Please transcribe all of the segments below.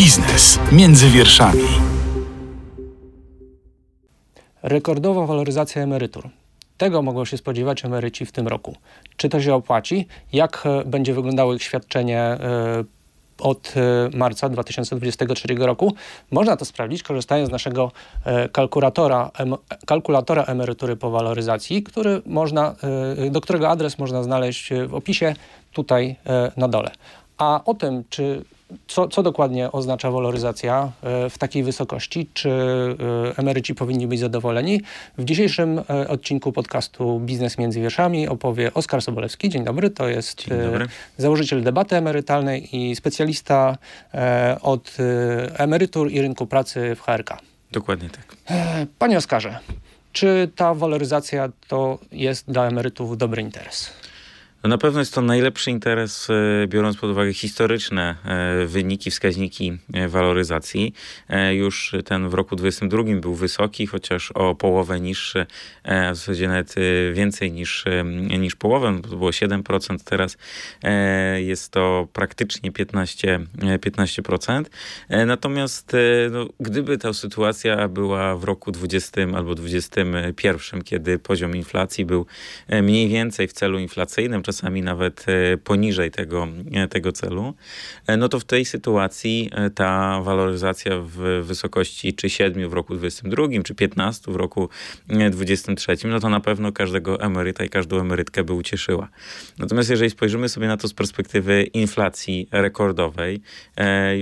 Biznes między wierszami. Rekordowa waloryzacja emerytur. Tego mogą się spodziewać emeryci w tym roku. Czy to się opłaci? Jak e, będzie wyglądało ich świadczenie e, od e, marca 2023 roku. Można to sprawdzić korzystając z naszego kalkulatora, kalkulatora emerytury po waloryzacji, który można, do którego adres można znaleźć w opisie tutaj na dole. A o tym, czy co, co dokładnie oznacza waloryzacja e, w takiej wysokości? Czy e, emeryci powinni być zadowoleni? W dzisiejszym e, odcinku podcastu Biznes między wierszami opowie Oskar Sobolewski. Dzień dobry, to jest dobry. założyciel debaty emerytalnej i specjalista od emerytur i rynku pracy w HRK. Dokładnie tak. Panie Oskarze, czy ta waloryzacja to jest dla emerytów dobry interes? No na pewno jest to najlepszy interes, e, biorąc pod uwagę historyczne e, wyniki, wskaźniki e, waloryzacji. Już ten w roku 2022 był wysoki, chociaż o połowę niższy, w zasadzie nawet więcej niż, niż połowę, to było 7%, teraz jest to praktycznie 15%. 15%. Natomiast no, gdyby ta sytuacja była w roku 20 albo 21, kiedy poziom inflacji był mniej więcej w celu inflacyjnym, czasami nawet e, poniżej tego, e, tego celu, e, no to w tej sytuacji ta waloryzacja w wysokości czy 7 w roku 22, czy 15 w roku 23, no to na pewno każdego emeryta i każdą emerytkę by ucieszyła. Natomiast jeżeli spojrzymy sobie na to z perspektywy inflacji rekordowej,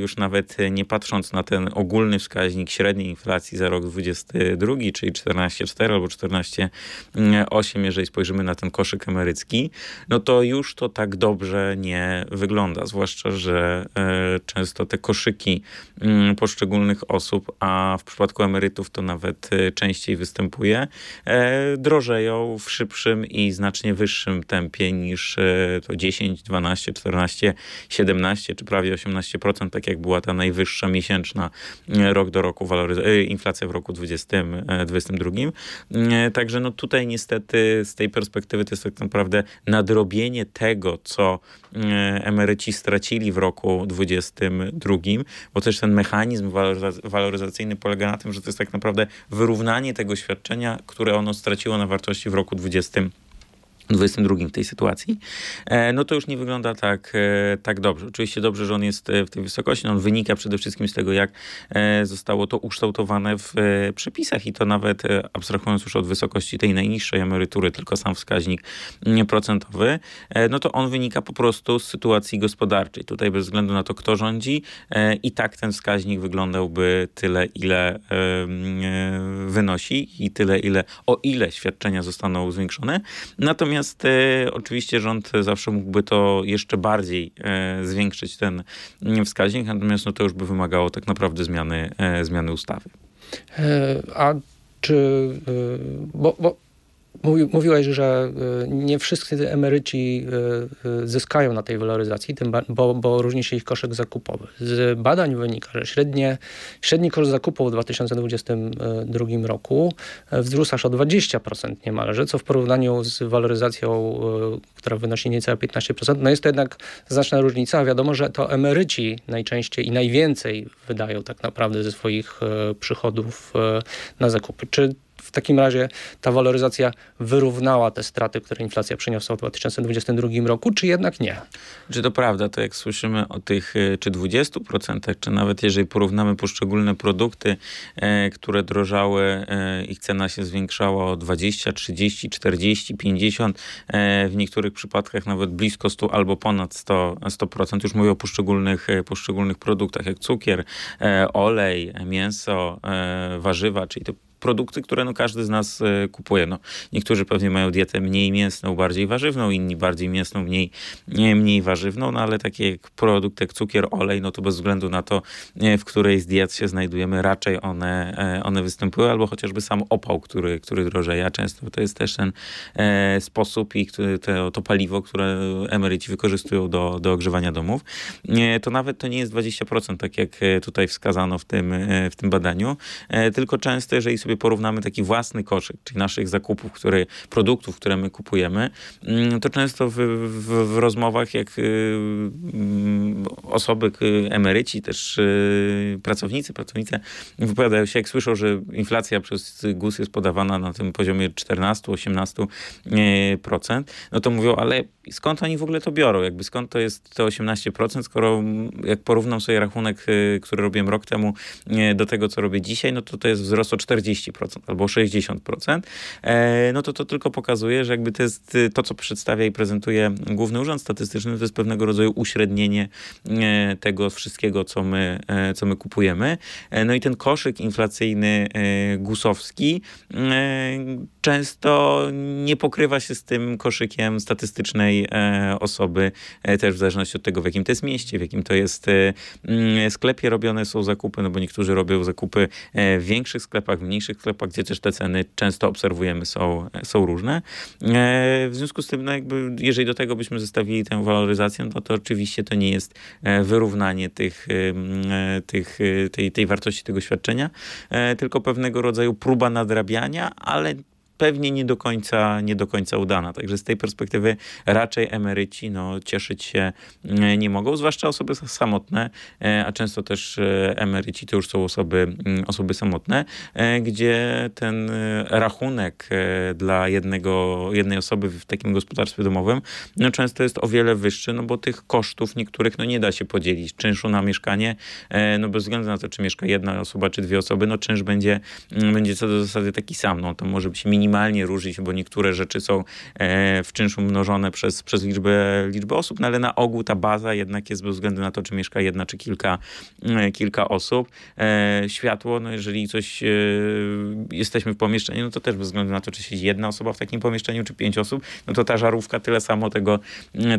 już nawet nie patrząc na ten ogólny wskaźnik średniej inflacji za rok 22, czyli 14,4 albo 14,8, jeżeli spojrzymy na ten koszyk emerycki, no no to już to tak dobrze nie wygląda. Zwłaszcza, że e, często te koszyki mm, poszczególnych osób, a w przypadku emerytów to nawet e, częściej występuje, e, drożeją w szybszym i znacznie wyższym tempie niż to 10, 12, 14, 17 czy prawie 18%, tak jak była ta najwyższa miesięczna rok do roku inflacja w roku 2022. Także no tutaj niestety z tej perspektywy to jest tak naprawdę nadrobienie nadrobienie tego, co e, emeryci stracili w roku 2022, bo też ten mechanizm waloryzacyjny polega na tym, że to jest tak naprawdę wyrównanie tego świadczenia, które ono straciło na wartości w roku 2022. 22 w tej sytuacji, e, no to już nie wygląda tak, e, tak dobrze. Oczywiście dobrze, że on jest e, w tej wysokości, no on wynika przede wszystkim z tego, jak zostało to ukształtowane w przepisach i to nawet abstrahując już od wysokości tej najniższej emerytury, tylko sam wskaźnik procentowy, no to on wynika po prostu z sytuacji gospodarczej. Tutaj bez względu na to, kto rządzi i tak ten wskaźnik wyglądałby tyle, ile wynosi i tyle, ile, o ile świadczenia zostaną zwiększone. Natomiast Natomiast e, oczywiście rząd zawsze mógłby to jeszcze bardziej e, zwiększyć ten mm, wskaźnik, natomiast no, to już by wymagało tak naprawdę zmiany, e, zmiany ustawy. E, a czy, e, bo, bo Mówi, mówiłeś, że y, nie wszyscy emeryci y, y, zyskają na tej waloryzacji, bo, bo różni się ich koszyk zakupowy. Z badań wynika, że średnie, średni koszt zakupu w 2022 roku wzrósł aż o 20% niemalże, co w porównaniu z waloryzacją, która wynosi niecałe 15%, no jest to jednak znaczna różnica. Wiadomo, że to emeryci najczęściej i najwięcej wydają tak naprawdę ze swoich przychodów na zakupy. Czy w takim razie ta waloryzacja wyrównała te straty, które inflacja przyniosła w 2022 roku, czy jednak nie? Czy to prawda, to jak słyszymy o tych e, czy 20%, czy nawet jeżeli porównamy poszczególne produkty, e, które drożały, e, ich cena się zwiększała o 20, 30, 40, 50, e, w niektórych przypadkach nawet blisko 100 albo ponad 100%, 100%. Już mówię o poszczególnych, poszczególnych produktach, jak cukier, olej, mięso, warzywa, czyli to produkty, które no każdy z nas e, kupuje. No, niektórzy pewnie mają dietę mniej mięsną, bardziej warzywną, inni bardziej mięsną, mniej, mniej warzywną, no ale takie jak produkt jak cukier, olej, no to bez względu na to, e, w której z diet się znajdujemy, raczej one, e, one występują, albo chociażby sam opał, który, który drożeje, a często to jest też ten e, sposób i to, to paliwo, które emeryci wykorzystują do, do ogrzewania domów. E, to nawet to nie jest 20%, tak jak tutaj wskazano w tym, w tym badaniu, e, tylko często, jeżeli sobie sobie porównamy taki własny koszyk, czyli naszych zakupów, które, produktów, które my kupujemy, mm, to często w, w, w rozmowach, jak y, mm, osoby, emeryci, też pracownicy, pracownice wypowiadają się, jak słyszą, że inflacja przez GUS jest podawana na tym poziomie 14-18%, no to mówią, ale skąd oni w ogóle to biorą? Jakby skąd to jest te 18%, skoro jak porównam sobie rachunek, który robiłem rok temu do tego, co robię dzisiaj, no to to jest wzrost o 40% albo 60%. E, no to to tylko pokazuje, że jakby to jest to, co przedstawia i prezentuje Główny Urząd Statystyczny, to jest pewnego rodzaju uśrednienie e, tego wszystkiego, co my, e, co my kupujemy. No i ten koszyk inflacyjny gusowski często nie pokrywa się z tym koszykiem statystycznej osoby, też w zależności od tego, w jakim to jest mieście, w jakim to jest sklepie robione są zakupy, no bo niektórzy robią zakupy w większych sklepach, w mniejszych sklepach, gdzie też te ceny często obserwujemy są, są różne. E, w związku z tym, no jakby, jeżeli do tego byśmy zostawili tę waloryzację, no to oczywiście to nie jest e, wyrównanie tych, e, tych, tej, tej wartości tego świadczenia, tylko pewnego rodzaju próba nadrabiania, ale pewnie nie do końca, nie do końca udana. Także z tej perspektywy raczej emeryci no, cieszyć się e, nie mogą, zwłaszcza osoby samotne, e, a często też e, emeryci to już są osoby, mm, osoby samotne, gdzie ten rachunek dla jednego, jednej osoby w takim gospodarstwie domowym no, często jest o wiele wyższy, no bo tych kosztów niektórych no, nie da się podzielić. Czynszu na mieszkanie, no bez względu na to, czy mieszka jedna osoba, czy dwie osoby, no czynsz będzie, mm, będzie co do zasady taki sam. No, to może być minimalny minimalnie różnić, bo niektóre rzeczy są e, w czynszu mnożone przez, przez liczbę, liczbę osób, no ale na ogół ta baza jednak jest bez względu na to, czy mieszka jedna, czy kilka, e, kilka osób. E, światło, no jeżeli coś jesteśmy w pomieszczeniu, no to też bez względu na to, czy siedzi jedna osoba w takim pomieszczeniu, czy pięć osób, no to ta żarówka tyle samo tego,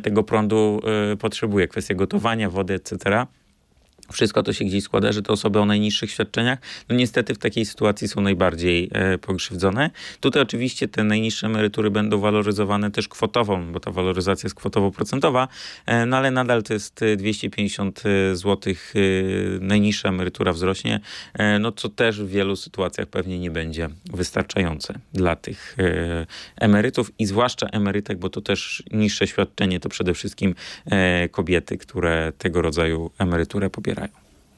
tego prądu potrzebuje. Kwestia gotowania, wody, etc wszystko to się gdzieś składa, że te osoby o najniższych świadczeniach, no niestety w takiej sytuacji są najbardziej e, pokrzywdzone. Tutaj oczywiście te najniższe emerytury będą waloryzowane też kwotowo, bo ta waloryzacja jest kwotowo-procentowa, e, no ale nadal to jest 250 zł e, najniższa emerytura wzrośnie, e, no co też w wielu sytuacjach pewnie nie będzie wystarczające dla tych e, emerytów i zwłaszcza emerytek, bo to też niższe świadczenie to przede wszystkim e, kobiety, które tego rodzaju emeryturę pobierają.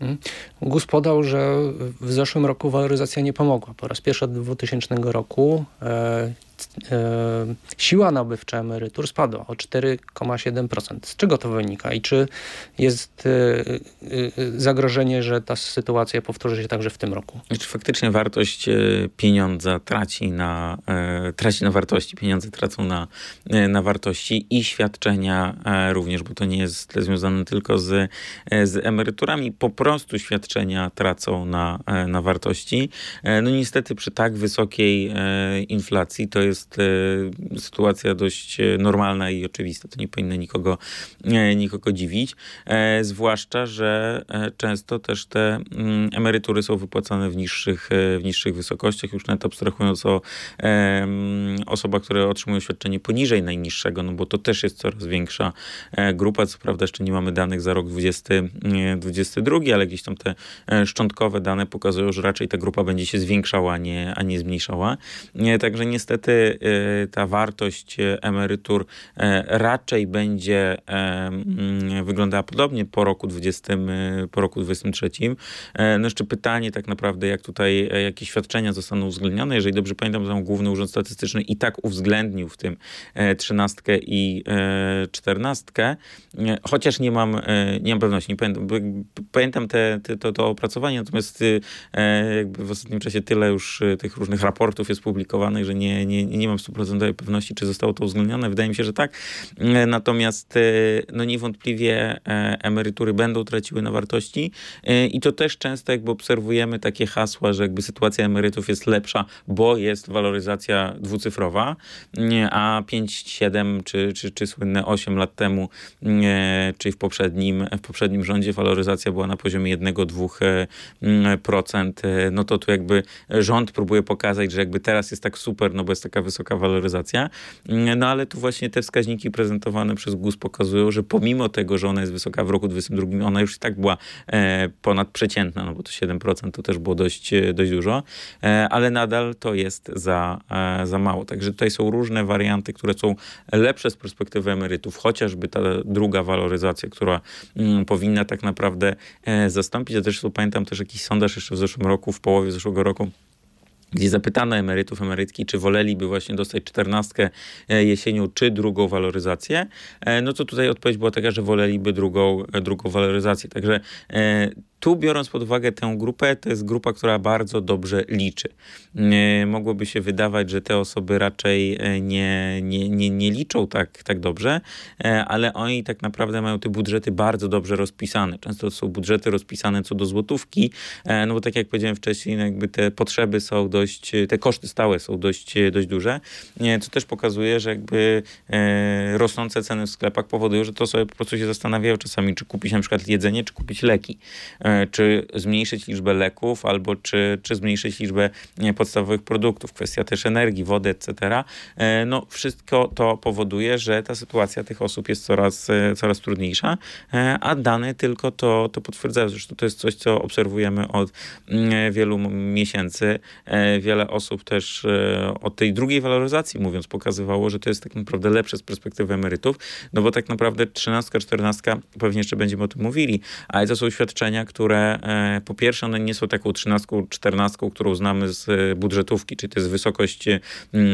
Mhm. GUS podał, że w zeszłym roku waloryzacja nie pomogła. Po raz pierwszy od 2000 roku e, e, siła nabywcza emerytur spadła o 4,7%. Z czego to wynika i czy jest e, zagrożenie, że ta sytuacja powtórzy się także w tym roku? Czy faktycznie wartość pieniądza traci na, traci na wartości, pieniądze tracą na, na wartości i świadczenia również, bo to nie jest związane tylko z, z emeryturami. Po prostu świadczenia tracą na, na wartości. No niestety przy tak wysokiej inflacji to jest e, sytuacja dość e, normalna i oczywista. To nie powinno nikogo, e, nikogo dziwić. Zwłaszcza, że często też te mm, emerytury są wypłacane w niższych, w niższych wysokościach, już nawet abstrahując o osobach, które otrzymują świadczenie poniżej najniższego, no bo to też jest coraz większa grupa. Co prawda jeszcze nie mamy danych za rok 2022, ale gdzieś tam te szczątkowe dane pokazują, że raczej ta grupa będzie się zwiększała, a nie, a nie zmniejszała. Także niestety Y, ta wartość emerytur e, raczej będzie e, wyglądała podobnie po roku 20, y, po roku 23. E, no jeszcze pytanie tak naprawdę, jak tutaj, jakie świadczenia zostaną uwzględnione. Jeżeli dobrze pamiętam, to Główny Urząd Statystyczny i tak uwzględnił w tym trzynastkę i czternastkę, chociaż nie mam, nie mam pewności, nie pamiętam, pamiętam te, te, to, to opracowanie, natomiast jakby w ostatnim czasie tyle już tych różnych raportów jest publikowanych, że nie, nie, nie mam stuprocentowej pewności, czy zostało to uwzględnione. Wydaje mi się, że tak. E, natomiast e, no niewątpliwie e, emerytury będą traciły na wartości i to też często jakby obserwujemy takie hasła, że jakby sytuacja emerytów jest lepsza, bo jest waloryzacja dwucyfrowa, a 5, 7 czy, czy, czy słynne 8 lat temu, czyli w poprzednim, w poprzednim rządzie waloryzacja była na poziomie poziomie 1-2%, no to tu jakby rząd próbuje pokazać, że jakby teraz jest tak super, no bo jest taka wysoka waloryzacja, no ale tu właśnie te wskaźniki prezentowane przez GUS pokazują, że pomimo tego, że ona jest wysoka w roku 2022, ona już i tak była ponadprzeciętna, no bo to 7% to też było dość, dość dużo, ale nadal to jest za, za mało. Także tutaj są różne warianty, które są lepsze z perspektywy emerytów, chociażby ta druga waloryzacja, która mm, powinna tak naprawdę e, zastąpić. Ja też pamiętam też jakiś sondaż jeszcze w zeszłym roku, w połowie zeszłego roku, gdzie zapytano emerytów, emerytki, czy woleliby właśnie dostać czternastkę e, jesienią, czy drugą waloryzację, e, no to tutaj odpowiedź była taka, że woleliby drugą, drugą waloryzację. Także tu biorąc pod uwagę tę grupę, to jest grupa, która bardzo dobrze liczy. Mogłoby się wydawać, że te osoby raczej e, nie, nie, nie, nie liczą tak, tak dobrze, e, ale oni tak naprawdę mają te budżety bardzo dobrze rozpisane. Często to są budżety rozpisane co do złotówki, e, no bo tak jak powiedziałem wcześniej, no jakby te potrzeby są dość, te koszty stałe są dość, dość duże, co też pokazuje, że jakby rosnące ceny w sklepach powodują, że to sobie po prostu się zastanawiają czasami, czy kupić na przykład jedzenie, czy kupić leki. E, czy zmniejszyć liczbę leków, albo czy, czy zmniejszyć liczbę podstawowych produktów, kwestia też energii, wody, etc. E, no, wszystko to powoduje, że ta sytuacja tych osób jest coraz, e, coraz trudniejsza, a dane tylko to, to potwierdzają. Zresztą to jest coś, co obserwujemy od mm, wielu miesięcy. Wiele osób też od tej drugiej waloryzacji, mówiąc, pokazywało, że to jest tak naprawdę lepsze z perspektywy emerytów, no bo tak naprawdę 13, 14, pewnie jeszcze będziemy o tym mówili, ale to są świadczenia, które które e, po pierwsze one nie są taką trzynastką, czternastką, którą znamy z e, budżetówki, czyli to jest wysokość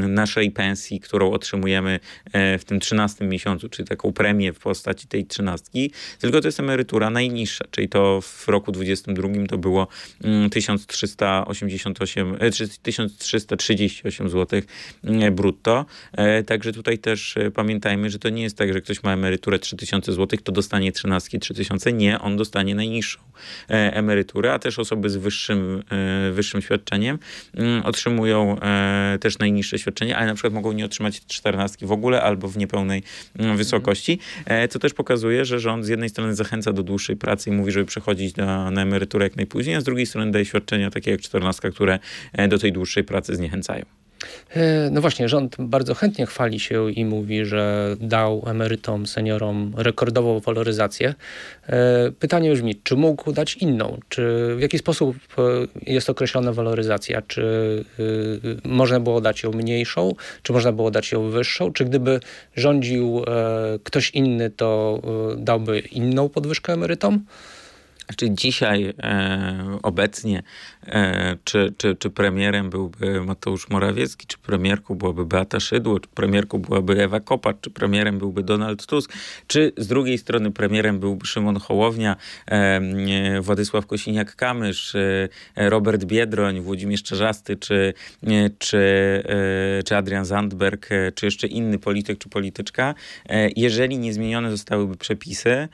naszej pensji, którą otrzymujemy e, w tym trzynastym miesiącu, czyli taką premię w postaci tej trzynastki, tylko to jest emerytura najniższa, czyli to w roku 22 to było 1388, 1338 zł brutto. Także tutaj też pamiętajmy, że to nie jest tak, że ktoś ma emeryturę 3000 zł, to dostanie trzynastki 3000. Nie, on dostanie najniższą. E, emerytury, a też osoby z wyższym, e, wyższym świadczeniem mm, otrzymują e, też najniższe świadczenie, ale na przykład mogą nie otrzymać czternastki w ogóle albo w niepełnej mm, wysokości, co też pokazuje, że rząd z jednej strony zachęca do dłuższej pracy i mówi, żeby przechodzić na, na emeryturę jak najpóźniej, a z drugiej strony daje świadczenia takie jak czternastka, które do tej dłuższej pracy zniechęcają. E, no właśnie, rząd bardzo chętnie chwali się i mówi, że dał emerytom, seniorom rekordową waloryzację. E, pytanie brzmi, czy mógł dać inną? Czy w jaki sposób e, jest określona waloryzacja? Czy można było dać ją mniejszą? Czy można było dać ją wyższą? Czy gdyby rządził ktoś inny, to dałby inną podwyżkę emerytom? Czy dzisiaj e, obecnie, czy, czy, czy premierem byłby Mateusz Morawiecki, czy premierką byłaby Beata Szydło, czy premierką byłaby Ewa Kopacz, czy premierem byłby Donald Tusk, czy z drugiej strony premierem byłby Szymon Hołownia, e, Władysław Kosiniak-Kamysz, e, Robert Biedroń, Włodzimierz Czarzasty, czy, e, czy, e, czy Adrian Zandberg, czy jeszcze inny polityk czy polityczka, jeżeli nie zmienione zostałyby przepisy,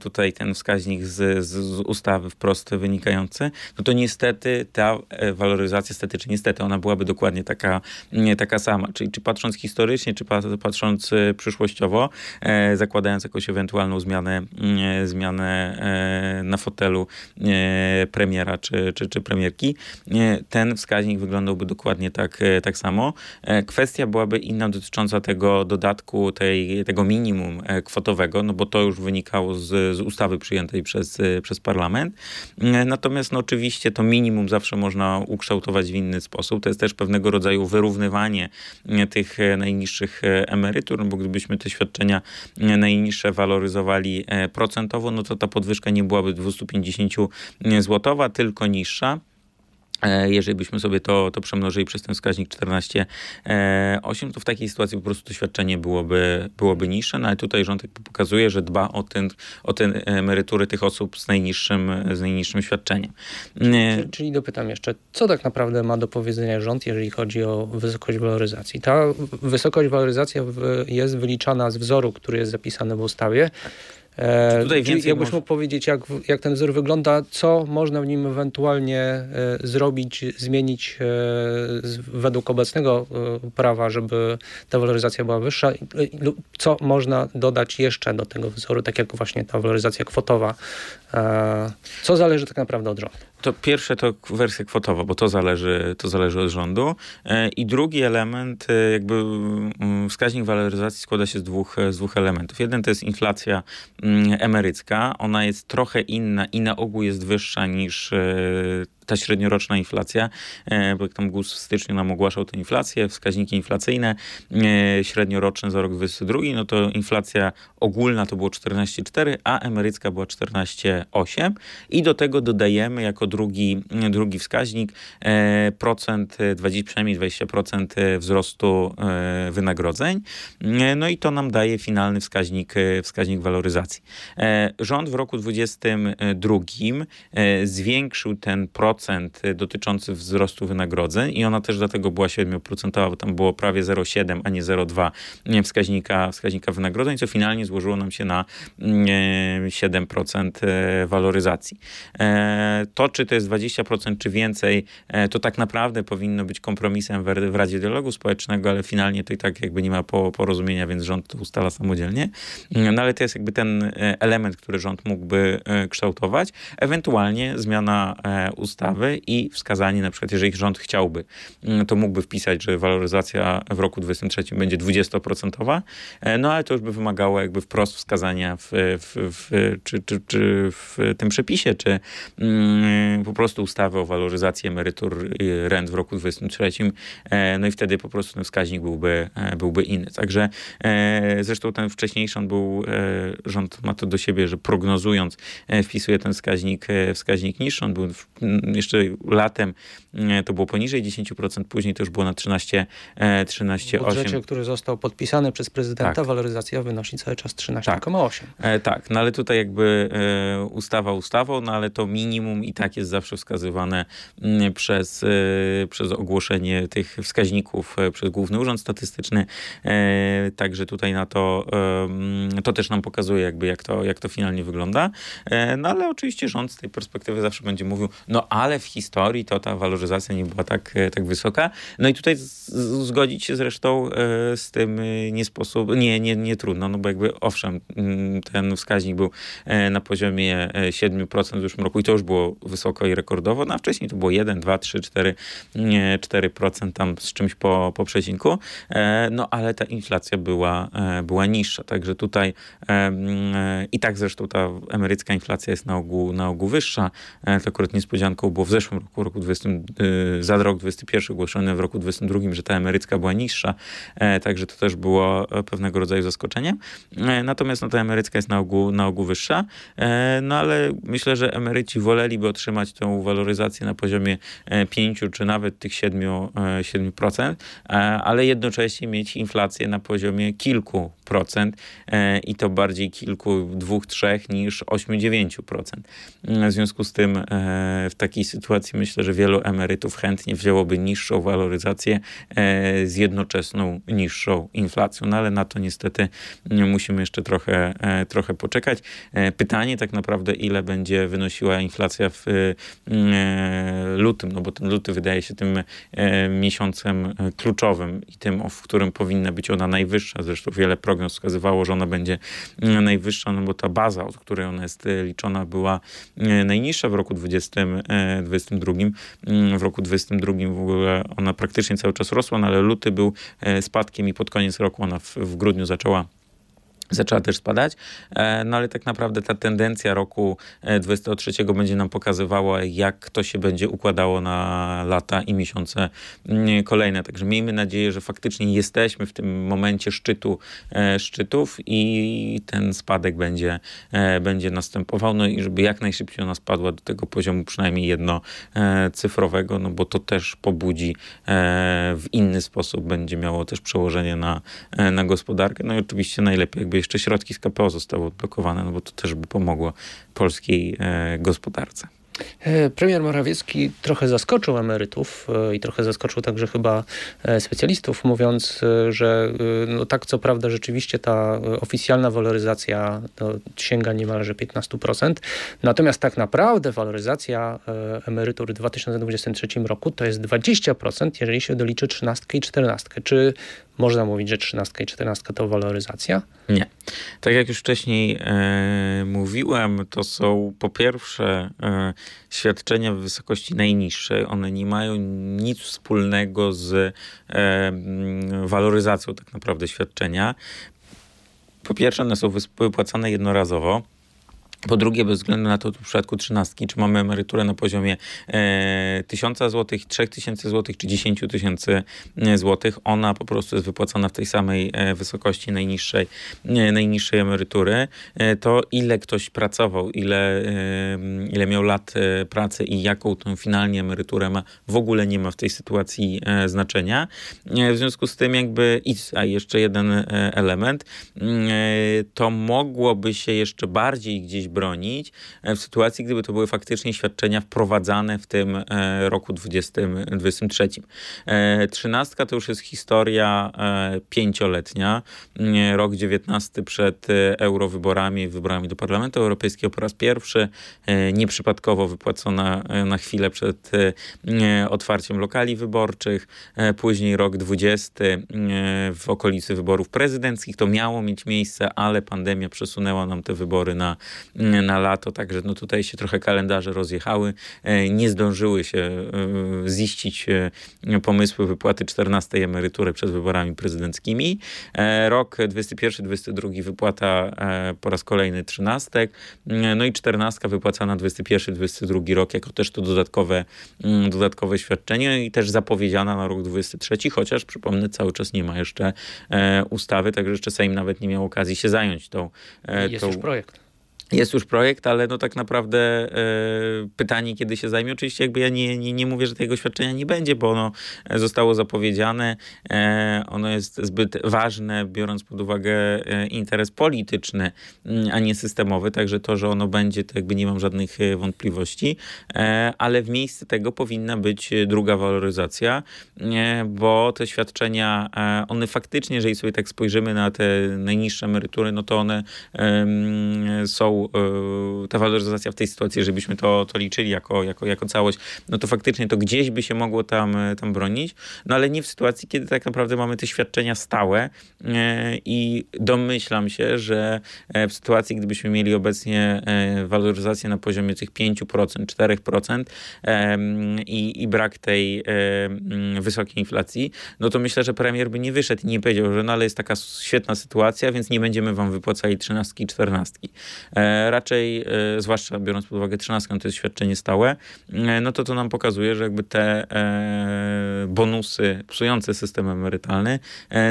tutaj ten wskaźnik z, z z ustawy wprost wynikający, no to niestety ta e, waloryzacja statycznie, niestety ona byłaby dokładnie taka, taka sama. Czyli czy patrząc historycznie, czy patrząc e, przyszłościowo, e, zakładając jakąś ewentualną zmianę, e, zmianę na fotelu premiera czy, czy, czy premierki, ten wskaźnik wyglądałby dokładnie tak, tak samo. kwestia byłaby inna dotycząca tego dodatku, tej, tego minimum kwotowego, no bo to już wynikało z, z ustawy przyjętej przez, przez parlament. Natomiast no, oczywiście to minimum zawsze można ukształtować w inny sposób. To jest też pewnego rodzaju wyrównywanie e, tych e, najniższych emerytur, no bo gdybyśmy te świadczenia najniższe waloryzowali procentowo, no to ta podwyżka nie byłaby 250 złotowa, tylko niższa. E, jeżeli byśmy sobie to, to przemnożyli przez ten wskaźnik 14,8, e, to w takiej sytuacji po prostu to świadczenie byłoby, byłoby niższe, no ale tutaj rząd pokazuje, że dba o, ten, o te emerytury tych osób z najniższym, z najniższym świadczeniem. Czyli, czyli dopytam jeszcze, co tak naprawdę ma do powiedzenia rząd, jeżeli chodzi o wysokość waloryzacji? Ta wysokość waloryzacji jest wyliczana z wzoru, który jest zapisany w ustawie. E, tutaj więcej jakbyś może- mógł powiedzieć, jak, jak ten wzór wygląda, co można w nim ewentualnie e, zrobić, zmienić e, z, według obecnego e, prawa, żeby ta waloryzacja była wyższa, lub co można dodać jeszcze do tego wzoru, tak jak właśnie ta waloryzacja kwotowa. Co zależy tak naprawdę od rządu? To pierwsze to wersja kwotowa, bo to zależy, to zależy od rządu. E, I drugi element, e, jakby mm, wskaźnik waloryzacji składa się z dwóch, e, z dwóch elementów. Jeden to jest inflacja mm, emerycka. Ona jest trochę inna i na ogół jest wyższa niż ta średnioroczna inflacja, e, bo jak tam GUS w styczniu nam ogłaszał tę inflację, wskaźniki inflacyjne e, średnioroczne za rok 2022, no to inflacja ogólna to było 14,4, a emerycka była 14,8 i do tego dodajemy jako drugi, drugi wskaźnik e, procent, e, 20, przynajmniej 20% wzrostu wynagrodzeń. No i to nam daje finalny wskaźnik, wskaźnik waloryzacji. Rząd w roku 2022 e, zwiększył ten procent e, dotyczący wzrostu wynagrodzeń i ona też dlatego była 7%, bo tam było prawie 0,7, a nie 0,2 nie, wskaźnika, wskaźnika wynagrodzeń, co finalnie złożyło nam się na mm, e, 7% e, waloryzacji. E, To, czy to jest 20%, czy więcej, e, to tak naprawdę powinno być kompromisem w, Radzie Dialogu Społecznego, ale finalnie to i tak jakby nie ma po, porozumienia, więc rząd to ustala samodzielnie. Mm, No ale to jest jakby ten e, element, który rząd móggłby e, kształtować. Ewentualnie zmiana e, i wskazanie, na przykład jeżeli rząd chciałby, mm, to mógłby wpisać, że waloryzacja w roku 2023 będzie 20%, e, no ale to już by wymagało jakby wprost wskazania w, w, w, czy, czy, czy w tym przepisie, czy mm, po prostu ustawy o waloryzacji emerytur rent w roku 2023. E, no i wtedy po prostu ten wskaźnik byłby, e, byłby inny. Także zresztą ten wcześniejszy on był, rząd ma to do siebie, że prognozując wpisuje ten wskaźnik, wskaźnik niższy. On był jeszcze latem, e, to było poniżej 10%, później to już było na 13, e, W 13,8%. budżecie, który został podpisany przez prezydenta, Tak. waloryzacja wynosi cały czas 13,8. E, tak, no ale tutaj jakby e, ustawa ustawą, no ale to minimum i tak jest zawsze wskazywane mm, przez, przez ogłoszenie tych wskaźników przez Główny Urząd Statystyczny. Także tutaj na to, to też nam pokazuje jakby jak to, jak to finalnie wygląda. No ale oczywiście rząd z tej perspektywy zawsze będzie mówił, no ale w historii to ta waloryzacja nie była tak, e, tak wysoka. No i tutaj z, zgodzić się zresztą e, z tym e, nie sposób, nie, nie, nie trudno, no bo jakby owszem, mm, ten wskaźnik był na poziomie e, 7% w zeszłym roku i to już było wysoko i rekordowo, no a wcześniej to było 1, 2, 3, 4, nie, 4% tam z czymś po, po przecinku, no ale ta inflacja była, była niższa, także tutaj mm, i tak zresztą ta emerycka inflacja jest na ogół, na ogół wyższa, to akurat niespodzianką było w zeszłym roku, roku 20, e, za rok 21 ogłoszone w roku 22, że ta emerycka była niższa, e, także to też było e, pewnego rodzaju zaskoczenie. E, Natomiast no, ta emerycka jest na ogół, na ogół wyższa, no ale myślę, że emeryci woleliby otrzymać tą waloryzację na poziomie e, 5 czy nawet tych 7, e, 7%, e, ale jednocześnie mieć inflację na poziomie kilku procent i to bardziej kilku, dwóch, trzech niż 8-9%. W związku z tym w takiej sytuacji myślę, że wielu emerytów chętnie wzięłoby niższą waloryzację e, z jednoczesną niższą inflacją, no ale na to niestety mm, musimy jeszcze trochę, e, trochę poczekać. E, pytanie tak naprawdę, ile będzie wynosiła inflacja w lutym, no bo ten luty wydaje się tym miesiącem kluczowym i tym, w którym powinna być ona najwyższa. Zresztą wiele prognoz wskazywało, że ona będzie mm, najwyższa, no bo ta baza, od której ona jest liczona, była najniższa w roku 2020 22. Mm, w roku 22 w ogóle ona praktycznie cały czas rosła, no ale luty był e, spadkiem i pod koniec roku ona w, w grudniu zaczęła zaczęła też spadać, E, no ale tak naprawdę ta tendencja roku e, 23 będzie nam pokazywała, jak to się będzie układało na lata i miesiące mm, kolejne. Także miejmy nadzieję, że faktycznie jesteśmy w tym momencie szczytu e, szczytów i ten spadek będzie, e, będzie następował, no i żeby jak najszybciej ona spadła do tego poziomu przynajmniej jednocyfrowego, no bo to też pobudzi e, w inny sposób, będzie miało też przełożenie na, e, na gospodarkę. No i oczywiście najlepiej jakby jeszcze środki z KPO zostały odblokowane, no bo to też by pomogło polskiej e, gospodarce. E, premier Morawiecki trochę zaskoczył emerytów e, i trochę zaskoczył także chyba e, specjalistów, mówiąc, że no tak co prawda rzeczywiście ta oficjalna waloryzacja sięga niemalże 15%, natomiast tak naprawdę waloryzacja emerytur w 2023 roku to jest 20%, jeżeli się doliczy 13 i 14. Czy można mówić, że 13 i 14 to waloryzacja? Nie. Tak jak już wcześniej e, mówiłem, to są po pierwsze e, świadczenia w wysokości najniższej. One nie mają nic wspólnego z e, waloryzacją tak naprawdę świadczenia. Po pierwsze, one są wypłacane jednorazowo. Po drugie, bez względu na to, w przypadku trzynastki, czy mamy emeryturę na poziomie e, 1000 zł, 3000 zł, czy 10 tysięcy e, złotych, ona po prostu jest wypłacana w tej samej e, wysokości najniższej, e, najniższej emerytury. To ile ktoś pracował, ile, ile miał lat pracy i jaką tą finalnie emeryturę ma, w ogóle nie ma w tej sytuacji znaczenia. w związku z tym jakby, a jeszcze jeden element, to mogłoby się jeszcze bardziej gdzieś bronić e, w sytuacji, gdyby to były faktycznie świadczenia wprowadzane w tym e, roku 2023. E, trzynastka to już jest historia pięcioletnia. Rok 19 przed eurowyborami, wyborami do Parlamentu Europejskiego po raz pierwszy, nieprzypadkowo wypłacona na chwilę przed otwarciem lokali wyborczych. Później rok 20 w okolicy wyborów prezydenckich. To miało mieć miejsce, ale pandemia przesunęła nam te wybory na na lato, także no tutaj się trochę kalendarze rozjechały, e, nie zdążyły się e, ziścić e, pomysły wypłaty 14 emerytury przed wyborami prezydenckimi. Rok 21-22 wypłata po raz kolejny 13, no i 14 wypłacana 21-22 rok jako też to dodatkowe, mm, dodatkowe świadczenie i też zapowiedziana na rok 23, chociaż przypomnę cały czas nie ma jeszcze ustawy, także jeszcze Sejm nawet nie miał okazji się zająć tą. Jest tą, już projekt. Jest już projekt, ale no tak naprawdę e, pytanie, kiedy się zajmie. Oczywiście jakby ja nie, nie, nie mówię, że tego świadczenia nie będzie, bo ono zostało zapowiedziane. E, ono jest zbyt ważne, biorąc pod uwagę e, interes polityczny, mm, a nie systemowy. Także to, że ono będzie, to jakby nie mam żadnych e, wątpliwości. E, ale w miejsce tego powinna być druga waloryzacja, e, bo te świadczenia, one faktycznie, jeżeli sobie tak spojrzymy na te najniższe emerytury, no to one są E, ta waloryzacja w tej sytuacji, żebyśmy to, to liczyli jako, jako, jako całość, no to faktycznie to gdzieś by się mogło tam, e, tam bronić, no ale nie w sytuacji, kiedy tak naprawdę mamy te świadczenia stałe e, i domyślam się, że w sytuacji, gdybyśmy mieli obecnie waloryzację na poziomie tych 5%, 4% i, i brak tej wysokiej inflacji, no to myślę, że premier by nie wyszedł i nie powiedział, że no ale jest taka świetna sytuacja, więc nie będziemy wam wypłacali 13 i 14. E, raczej, e, zwłaszcza biorąc pod uwagę 13, to jest świadczenie stałe, e, no to to nam pokazuje, że jakby te bonusy psujące system emerytalny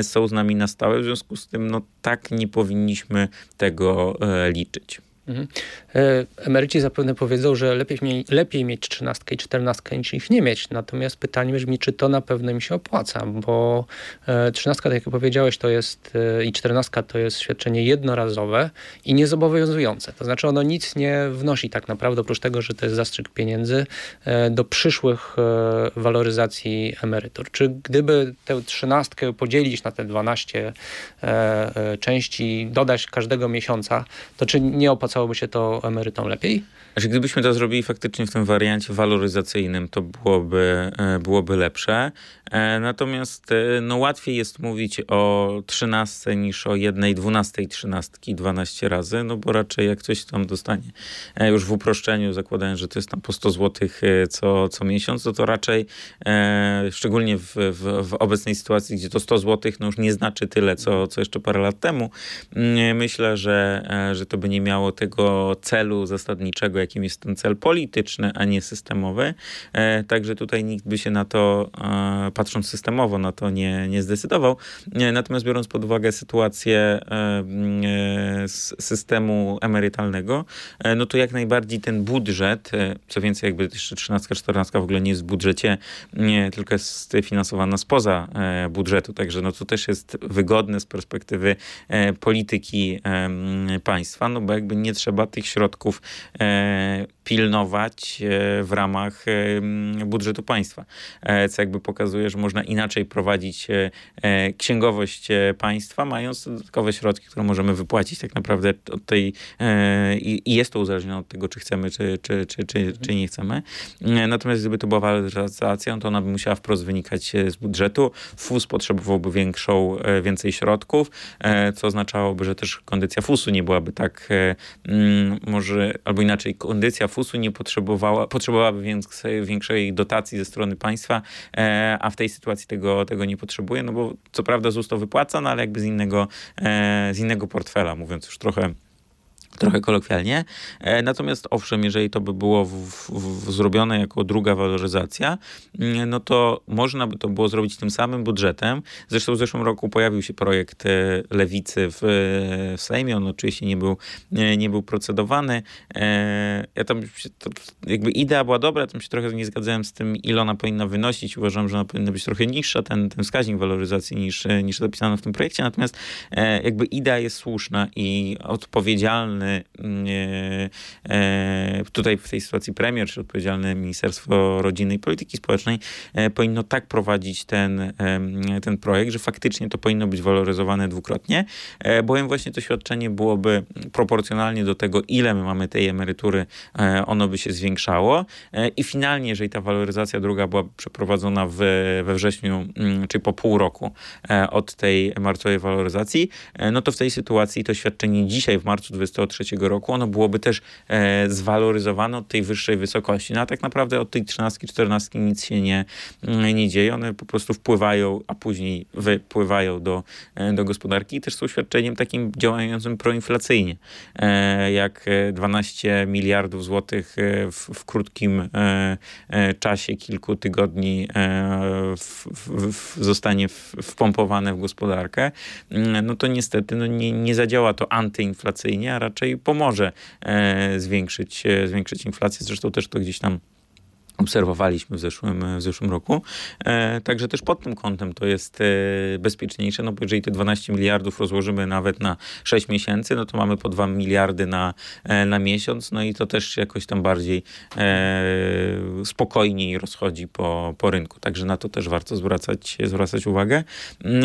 są z nami na stałe, w związku z tym no tak nie powinniśmy tego liczyć. Mhm. E, emeryci zapewne powiedzą, że lepiej, lepiej mieć trzynastkę i czternastkę niż ich nie mieć. Natomiast pytanie brzmi, czy to na pewno im się opłaca, bo e, trzynastka, tak jak powiedziałeś, to jest e, i czternastka to jest świadczenie jednorazowe i niezobowiązujące. To znaczy ono nic nie wnosi tak naprawdę, oprócz tego, że to jest zastrzyk pieniędzy do przyszłych waloryzacji emerytur. Czy gdyby tę trzynastkę podzielić na te 12 części, dodać każdego miesiąca, to czy nie opłaca opłacałoby się to emerytom lepiej? Znaczy, gdybyśmy to zrobili faktycznie w tym wariancie waloryzacyjnym, to byłoby, e, byłoby lepsze. E, natomiast e, no, łatwiej jest mówić o 13 niż o jednej 12 trzynastki 12 razy, no bo raczej jak ktoś tam dostanie już w uproszczeniu, zakładając, że to jest tam po 100 zł co, co miesiąc, no to raczej szczególnie w, w, w obecnej sytuacji, gdzie to 100 zł no już nie znaczy tyle, co, co jeszcze parę lat temu, mm, myślę, że, że to by nie miało tego celu zasadniczego, jakim jest ten cel polityczny, a nie systemowy. E, także tutaj nikt by się na to, e, patrząc systemowo, na to nie, nie zdecydował. E, natomiast biorąc pod uwagę sytuację systemu emerytalnego, no to jak najbardziej ten budżet, co więcej, jakby jeszcze 13, 14 w ogóle nie jest w budżecie, nie, tylko jest finansowana spoza budżetu, także no to też jest wygodne z perspektywy polityki państwa, no bo jakby nie trzeba tych środków pilnować w ramach budżetu państwa. Co jakby pokazuje, że można inaczej prowadzić księgowość państwa, mając dodatkowe środki, które możemy wypłacić tak naprawdę od tej i jest to uzależnione od tego, czy chcemy, czy, czy, czy, czy, czy nie chcemy. Natomiast gdyby to była waloryzacja, to ona by musiała wprost wynikać z budżetu. FUS potrzebowałby większą, więcej środków, co oznaczałoby, że też kondycja FUS-u nie byłaby tak, może, albo inaczej, kondycja FUS-u nie potrzebowała, potrzebowałaby większej, większej dotacji ze strony państwa, e, a w tej sytuacji tego, tego nie potrzebuje, no bo co prawda ZUS to wypłaca, no ale jakby z innego, e, z innego portfela, mówiąc już trochę trochę kolokwialnie. E, natomiast owszem, jeżeli to by było w, w, zrobione jako druga waloryzacja, mm, no to można by to było zrobić tym samym budżetem. Zresztą w zeszłym roku pojawił się projekt e, Lewicy w, w Sejmie. On oczywiście nie był, nie, był procedowany. E, ja tam to, jakby idea była dobra, tam się trochę nie zgadzałem z tym, ile ona powinna wynosić. Uważam, że ona powinna być trochę niższa, ten, ten wskaźnik waloryzacji niż, niż zapisano w tym projekcie. Natomiast jakby idea jest słuszna i odpowiedzialny odpowiedzialny e, tutaj w tej sytuacji premier, czy odpowiedzialne Ministerstwo Rodziny i Polityki Społecznej e, powinno tak prowadzić ten, ten projekt, że faktycznie to powinno być waloryzowane dwukrotnie, e, bowiem właśnie to świadczenie byłoby proporcjonalnie do tego, ile my mamy tej emerytury, ono by się zwiększało. I finalnie, jeżeli ta waloryzacja druga była przeprowadzona w, we wrześniu, mm, czyli po pół roku od tej marcowej waloryzacji, no to w tej sytuacji to świadczenie dzisiaj w marcu 2023 2023 roku, ono byłoby też e, zwaloryzowane od tej wyższej wysokości. No a tak naprawdę od tej 13, 14 nic się nie, mm, nie dzieje. One po prostu wpływają, a później wypływają do, e, do gospodarki i też są świadczeniem takim działającym proinflacyjnie. E, jak 12 miliardów złotych e, w, w krótkim e, e, czasie, kilku tygodni w, w, zostanie wpompowane w gospodarkę, mm, no to niestety no nie, nie zadziała to antyinflacyjnie, a raczej raczej pomoże e, zwiększyć, e, zwiększyć inflację. Zresztą też to gdzieś tam obserwowaliśmy w zeszłym, w zeszłym roku. E, także też pod tym kątem to jest e, bezpieczniejsze, no bo jeżeli te 12 miliardów rozłożymy nawet na 6 miesięcy, no to mamy po 2 miliardy na, e, na miesiąc, no i to też jakoś tam bardziej e, spokojniej rozchodzi po, po rynku. Także na to też warto zwracać, zwracać uwagę.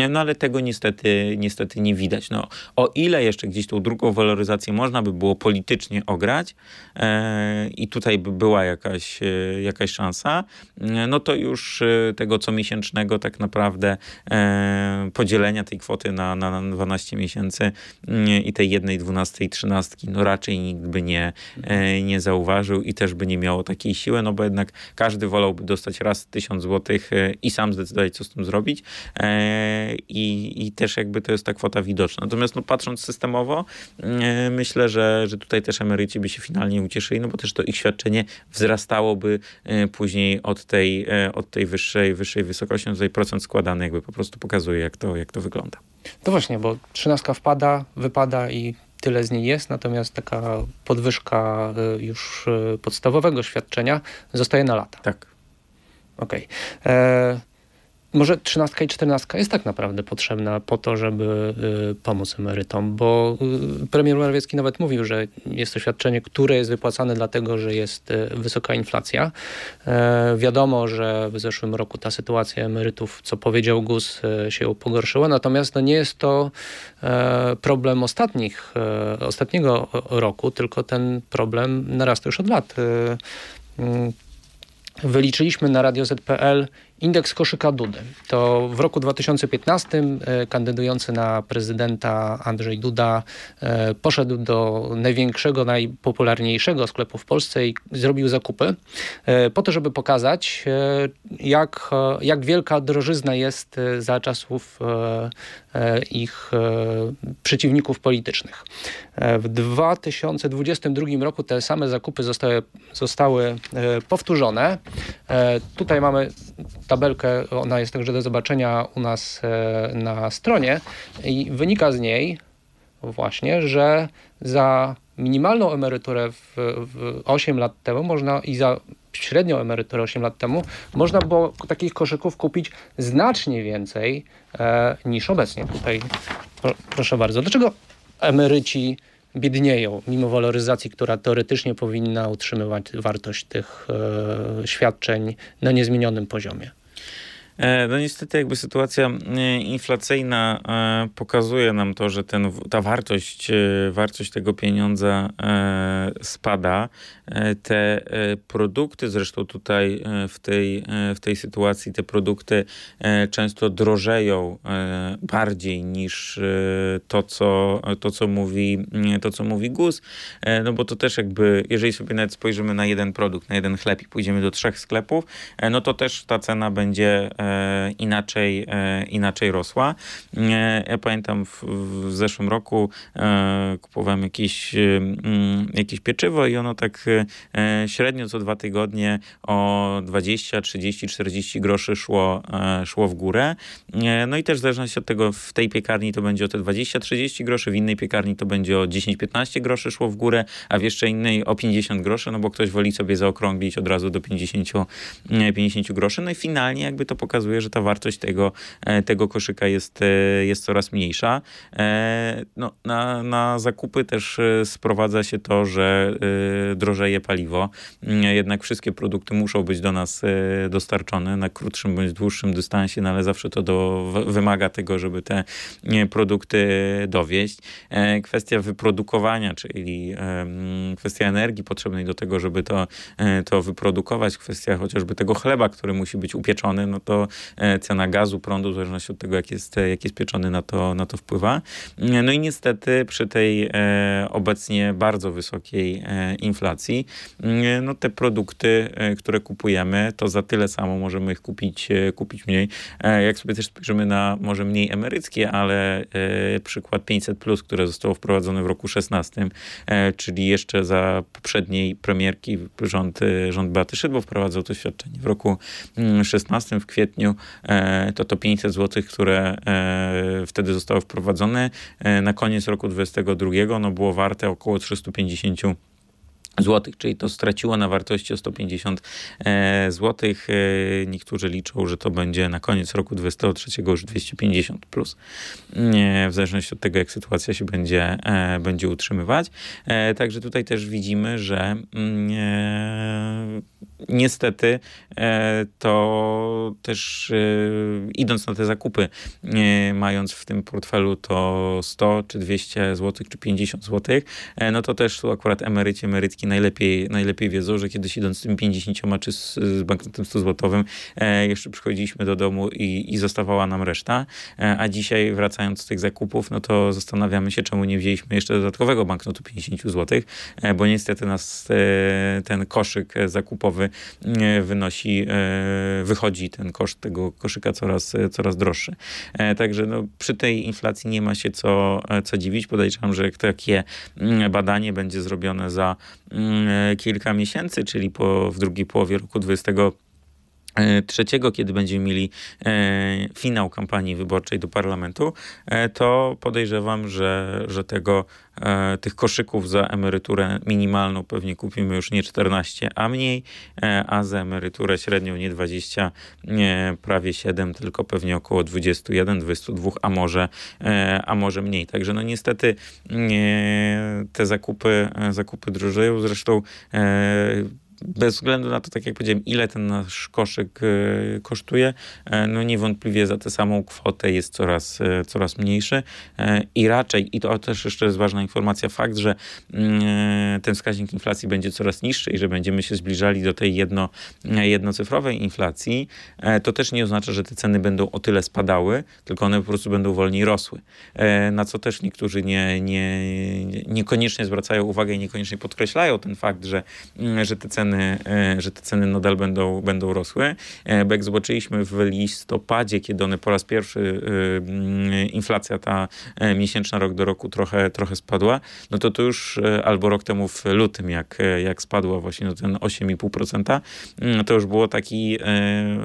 No ale tego niestety, niestety nie widać. No, o ile jeszcze gdzieś tą drugą waloryzację można by było politycznie ograć e, i tutaj by była jakaś, e, jakaś jakaś szansa, no to już y, tego comiesięcznego tak naprawdę e, podzielenia tej kwoty na, na 12 miesięcy y, i tej jednej, dwunastej, trzynastki, no raczej nikt by nie, e, nie zauważył i też by nie miało takiej siły, no bo jednak każdy wolałby dostać raz tysiąc złotych e, i sam zdecydować, co z tym zrobić i, i też jakby to jest ta kwota widoczna. Natomiast no, patrząc systemowo, myślę, że, że tutaj też emeryci by się finalnie ucieszyli, no bo też to ich świadczenie wzrastałoby E, później od tej, e, od tej wyższej, wyższej wysokości, no tutaj procent składany jakby po prostu pokazuje, jak to, jak to wygląda. To właśnie, bo trzynastka wpada, wypada i tyle z niej jest, natomiast taka podwyżka e, już podstawowego świadczenia zostaje na lata. Tak. Okej. Okay może trzynastka i czternastka jest tak naprawdę potrzebna po to, żeby y, pomóc emerytom, bo y, premier Morawiecki nawet mówił, że jest to świadczenie, które jest wypłacane dlatego, że jest y, wysoka inflacja. E, wiadomo, że w zeszłym roku ta sytuacja emerytów, co powiedział GUS, się pogorszyła, natomiast no nie jest to e, problem ostatnich, e, ostatniego roku, tylko ten problem narasta już od lat. Mm, wyliczyliśmy na Radio ZPL Indeks koszyka Dudy. To w roku 2015 e, kandydujący na prezydenta Andrzej Duda e, poszedł do największego, najpopularniejszego sklepu w Polsce i zrobił zakupy e, po to, żeby pokazać, jak, jak wielka drożyzna jest za czasów ich przeciwników politycznych. W 2022 roku te same zakupy zostały, zostały powtórzone. Tutaj mamy tabelkę, ona jest także do zobaczenia u nas e, na stronie i wynika z niej właśnie, że za minimalną emeryturę w, w 8 lat temu można i za średnią emeryturę 8 lat temu można było takich koszyków kupić znacznie więcej e, niż obecnie. Tutaj proszę bardzo. Dlaczego emeryci biednieją, mimo waloryzacji, która teoretycznie powinna utrzymywać wartość tych e, świadczeń na niezmienionym poziomie. E, no niestety jakby sytuacja e, inflacyjna e, pokazuje nam to, że ten, ta wartość, wartość tego pieniądza spada. Te produkty, zresztą tutaj w tej, w tej sytuacji te produkty często drożeją bardziej niż to, co, to, co mówi, to, co mówi GUS, no bo to też jakby, jeżeli sobie nawet spojrzymy na jeden produkt, na jeden chleb i pójdziemy do trzech sklepów, no to też ta cena będzie inaczej, e, inaczej rosła. E, ja pamiętam w, w zeszłym roku kupowałem jakieś, mm, jakieś pieczywo i ono tak średnio co dwa tygodnie o 20, 30, 40 groszy szło, szło w górę. No i też w zależności od tego, w tej piekarni to będzie o te 20-30 groszy, w innej piekarni to będzie o 10-15 groszy szło w górę, a w jeszcze innej o 50 groszy, no bo ktoś woli sobie zaokrąglić od razu do 50, 50 groszy. No i finalnie jakby to pokazuje, że ta wartość tego, e, tego koszyka jest, e, jest coraz mniejsza. E, no, na, na zakupy też sprowadza się to, że drożeje paliwo. Mm, jednak wszystkie produkty muszą być do nas dostarczone na krótszym bądź dłuższym dystansie, no ale zawsze to do, wymaga tego, żeby te produkty dowieść. Kwestia wyprodukowania, czyli kwestia energii potrzebnej do tego, żeby to, to wyprodukować, kwestia chociażby tego chleba, który musi być upieczony, no to cena gazu, prądu, w zależności od tego, jak jest, jak jest pieczony, na to, na to wpływa. No i niestety przy tej e, obecnie bardzo wysokiej e, inflacji, no te produkty, e, które kupujemy, to za tyle samo możemy ich kupić, kupić mniej. Jak sobie też spojrzymy na może mniej emeryckie, ale przykład 500, które zostało wprowadzone w roku 16, czyli jeszcze za poprzedniej premierki rząd, rząd Beaty Szydło wprowadzał to świadczenie w roku 16 w kwietniu E, to to 500 zł, które e, wtedy zostało wprowadzone, e, na koniec roku 2022 ono było warte około 350 zł złotych, czyli to straciło na wartości o 150 e, złotych. E, niektórzy liczą, że to będzie na koniec roku 2023 już 250 plus. E, w zależności od tego, jak sytuacja się będzie, będzie utrzymywać. Także tutaj też widzimy, że mm, niestety to też idąc na te zakupy, mając w tym portfelu to 100 czy 200 złotych, czy 50 złotych, no to też tu akurat emeryci, emerytki najlepiej, najlepiej wiedzą, że kiedyś idąc z tym 50 czy z, z banknotem 100 złotowym, e, jeszcze przychodziliśmy do domu i, i zostawała nam reszta, e, a dzisiaj wracając z tych zakupów, no to zastanawiamy się, czemu nie wzięliśmy jeszcze dodatkowego banknotu 50 złotych, e, bo niestety nas e, ten koszyk zakupowy e, wynosi, e, wychodzi ten koszt tego koszyka coraz, coraz droższy. Także no, przy tej inflacji nie ma się co, co dziwić. Podejrzewam, że takie mm, badanie będzie zrobione za kilka miesięcy, czyli po, w drugiej połowie roku 20 e, trzeciego, kiedy będziemy mieli e, finał kampanii wyborczej do parlamentu, e, to podejrzewam, że, że tego, e, tych koszyków za emeryturę minimalną pewnie kupimy już nie 14, a mniej, e, a za emeryturę średnią nie 20, nie prawie 7, tylko pewnie około 21, 22, a może, e, a może mniej. Także no niestety te zakupy, zakupy drożeją. Zresztą bez względu na to, tak jak powiedziałem, ile ten nasz koszyk e, kosztuje, e, no niewątpliwie za tę samą kwotę jest coraz, e, coraz mniejszy i raczej, i to też jeszcze jest ważna informacja, fakt, że mm, ten wskaźnik inflacji będzie coraz niższy i że będziemy się zbliżali do tej jedno, jednocyfrowej inflacji, to też nie oznacza, że te ceny będą o tyle spadały, tylko one po prostu będą wolniej rosły. Na co też niektórzy nie, nie, niekoniecznie zwracają uwagę i niekoniecznie podkreślają ten fakt, że, mm, że te ceny ceny, e, że te ceny nadal będą, będą rosły. E, bo jak zobaczyliśmy w listopadzie, kiedy one po raz pierwszy e, inflacja ta miesięczna rok do roku trochę, trochę spadła, no to to już albo rok temu w lutym, jak, jak spadła właśnie no ten 8,5%, mm, to już było taki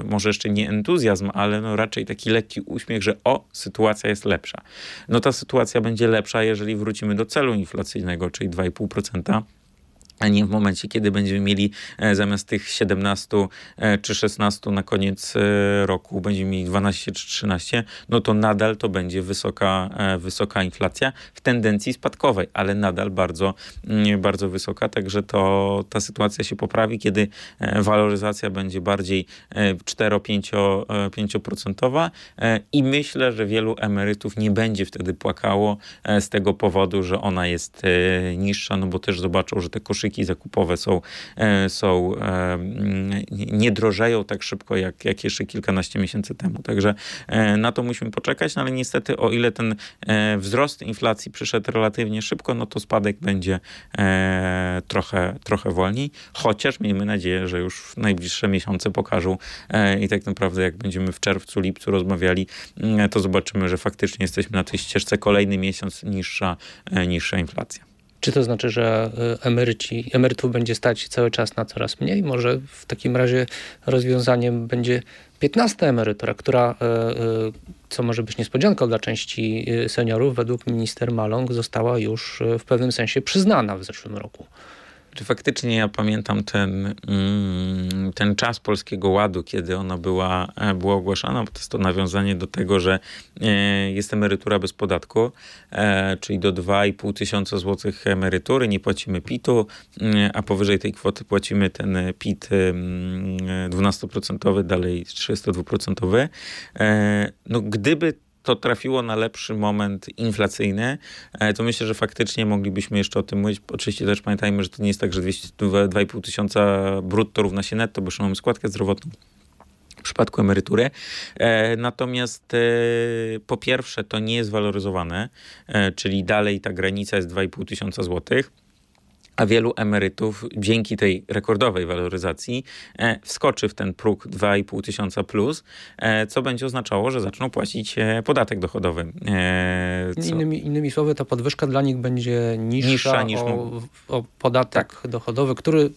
może jeszcze nie entuzjazm, ale no raczej taki lekki uśmiech, że o, sytuacja jest lepsza. No ta sytuacja będzie lepsza, jeżeli wrócimy do celu inflacyjnego, czyli 2,5%. A nie w momencie, kiedy będziemy mieli e, zamiast tych 17 e, czy 16 na koniec e, roku, będziemy mieli 12 czy 13, no to nadal to będzie wysoka, wysoka inflacja w tendencji spadkowej, ale nadal bardzo, mm, bardzo wysoka, także to ta sytuacja się poprawi, kiedy waloryzacja będzie bardziej 4-5% i myślę, że wielu emerytów nie będzie wtedy płakało z tego powodu, że ona jest niższa, no bo też zobaczą, że te koszyki koszyki zakupowe są, e, są e, nie drożeją tak szybko, jak, jak jeszcze kilkanaście miesięcy temu. Także e, na to musimy poczekać, no ale niestety o ile ten wzrost inflacji przyszedł relatywnie szybko, no to spadek będzie trochę, trochę wolniej, chociaż miejmy nadzieję, że już w najbliższe miesiące pokażą i tak naprawdę jak będziemy w czerwcu, lipcu rozmawiali, to zobaczymy, że faktycznie jesteśmy na tej ścieżce kolejny miesiąc niższa, niższa inflacja. Czy to znaczy, że y, emeryci, emerytów będzie stać cały czas na coraz mniej? Może w takim razie rozwiązaniem będzie 15 emerytura, która, y, y, co może być niespodzianką dla części seniorów, według minister Maląg została już w pewnym sensie przyznana w zeszłym roku. Czy faktycznie ja pamiętam ten, mm, ten czas Polskiego Ładu, kiedy ona była, e, była ogłaszana, bo to jest to nawiązanie do tego, że e, jest emerytura bez podatku, e, czyli do 2,5 tysiąca złotych emerytury, nie płacimy PIT-u, a powyżej tej kwoty płacimy ten PIT 12%, dalej 32%. No gdyby to trafiło na lepszy moment inflacyjny, e, to myślę, że faktycznie moglibyśmy jeszcze o tym mówić. Oczywiście też pamiętajmy, że to nie jest tak, że 2,5 tysiąca brutto równa się netto, bo jeszcze mamy składkę zdrowotną w przypadku emerytury. E, natomiast e, po pierwsze to nie jest waloryzowane, czyli dalej ta granica jest 2,5 tysiąca złotych a wielu emerytów dzięki tej rekordowej waloryzacji e, wskoczy w ten próg 2,5 tysiąca plus, e, co będzie oznaczało, że zaczną płacić e, podatek dochodowy. Innymi, innymi słowy, ta podwyżka dla nich będzie niższa, niższa niż o, o podatek tak. dochodowy, który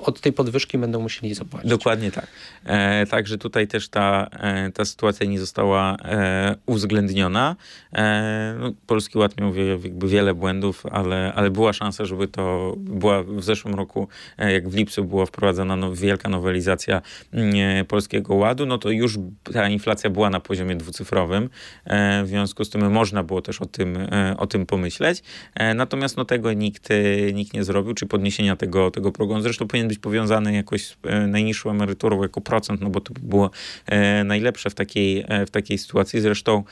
od tej podwyżki będą musieli zapłacić. Dokładnie tak. E, także tutaj też ta, e, ta sytuacja nie została e, uwzględniona. E, no, Polski Ład miał wie, jakby wiele błędów, ale, ale była szansa, żeby to była w zeszłym roku, e, jak w lipcu była wprowadzona no, wielka nowelizacja mm, Polskiego Ładu, no to już ta inflacja była na poziomie dwucyfrowym. E, w związku z tym można było też o tym, o tym pomyśleć. natomiast no, tego nikt, nikt nie zrobił, czy podniesienia tego, tego progu. Zresztą powinien być powiązany jakoś z e, najniższą emeryturą jako procent, no bo to by było e, najlepsze w takiej, e, w takiej sytuacji. Zresztą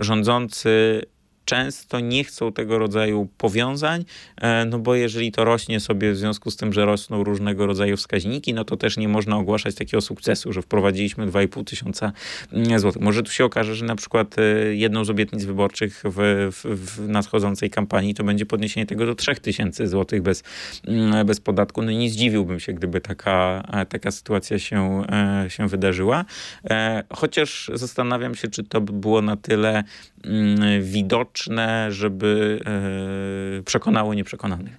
rządzący często nie chcą tego rodzaju powiązań, e, no bo jeżeli to rośnie sobie w związku z tym, że rosną różnego rodzaju wskaźniki, no to też nie można ogłaszać takiego sukcesu, że wprowadziliśmy 2,5 tysiąca mm, złotych. Może tu się okaże, że na przykład e, jedną z obietnic wyborczych w, w, nadchodzącej kampanii to będzie podniesienie tego do 3 tysięcy złotych bez, mm, bez podatku. No nie zdziwiłbym się, gdyby taka, e, taka sytuacja się, się wydarzyła. Chociaż zastanawiam się, czy to by było na tyle mm, widoczne, widoczne, żeby e, przekonało nieprzekonanych